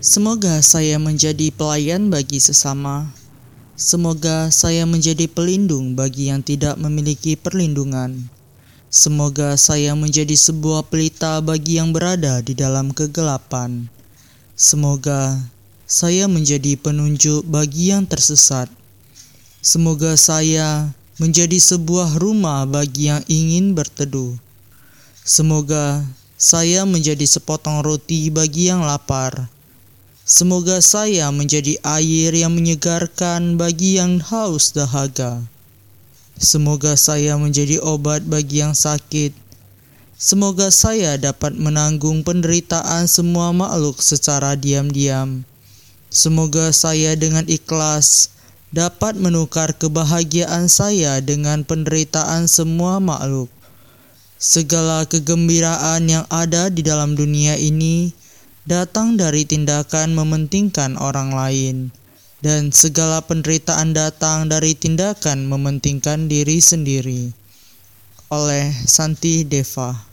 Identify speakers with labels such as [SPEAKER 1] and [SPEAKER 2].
[SPEAKER 1] Semoga saya menjadi pelayan bagi sesama. Semoga saya menjadi pelindung bagi yang tidak memiliki perlindungan. Semoga saya menjadi sebuah pelita bagi yang berada di dalam kegelapan. Semoga saya menjadi penunjuk bagi yang tersesat. Semoga saya menjadi sebuah rumah bagi yang ingin berteduh. Semoga saya menjadi sepotong roti bagi yang lapar. Semoga saya menjadi air yang menyegarkan bagi yang haus dahaga. Semoga saya menjadi obat bagi yang sakit. Semoga saya dapat menanggung penderitaan semua makhluk secara diam-diam. Semoga saya dengan ikhlas dapat menukar kebahagiaan saya dengan penderitaan semua makhluk. Segala kegembiraan yang ada di dalam dunia ini datang dari tindakan mementingkan orang lain, dan segala penderitaan datang dari tindakan mementingkan diri sendiri. Oleh Santi Deva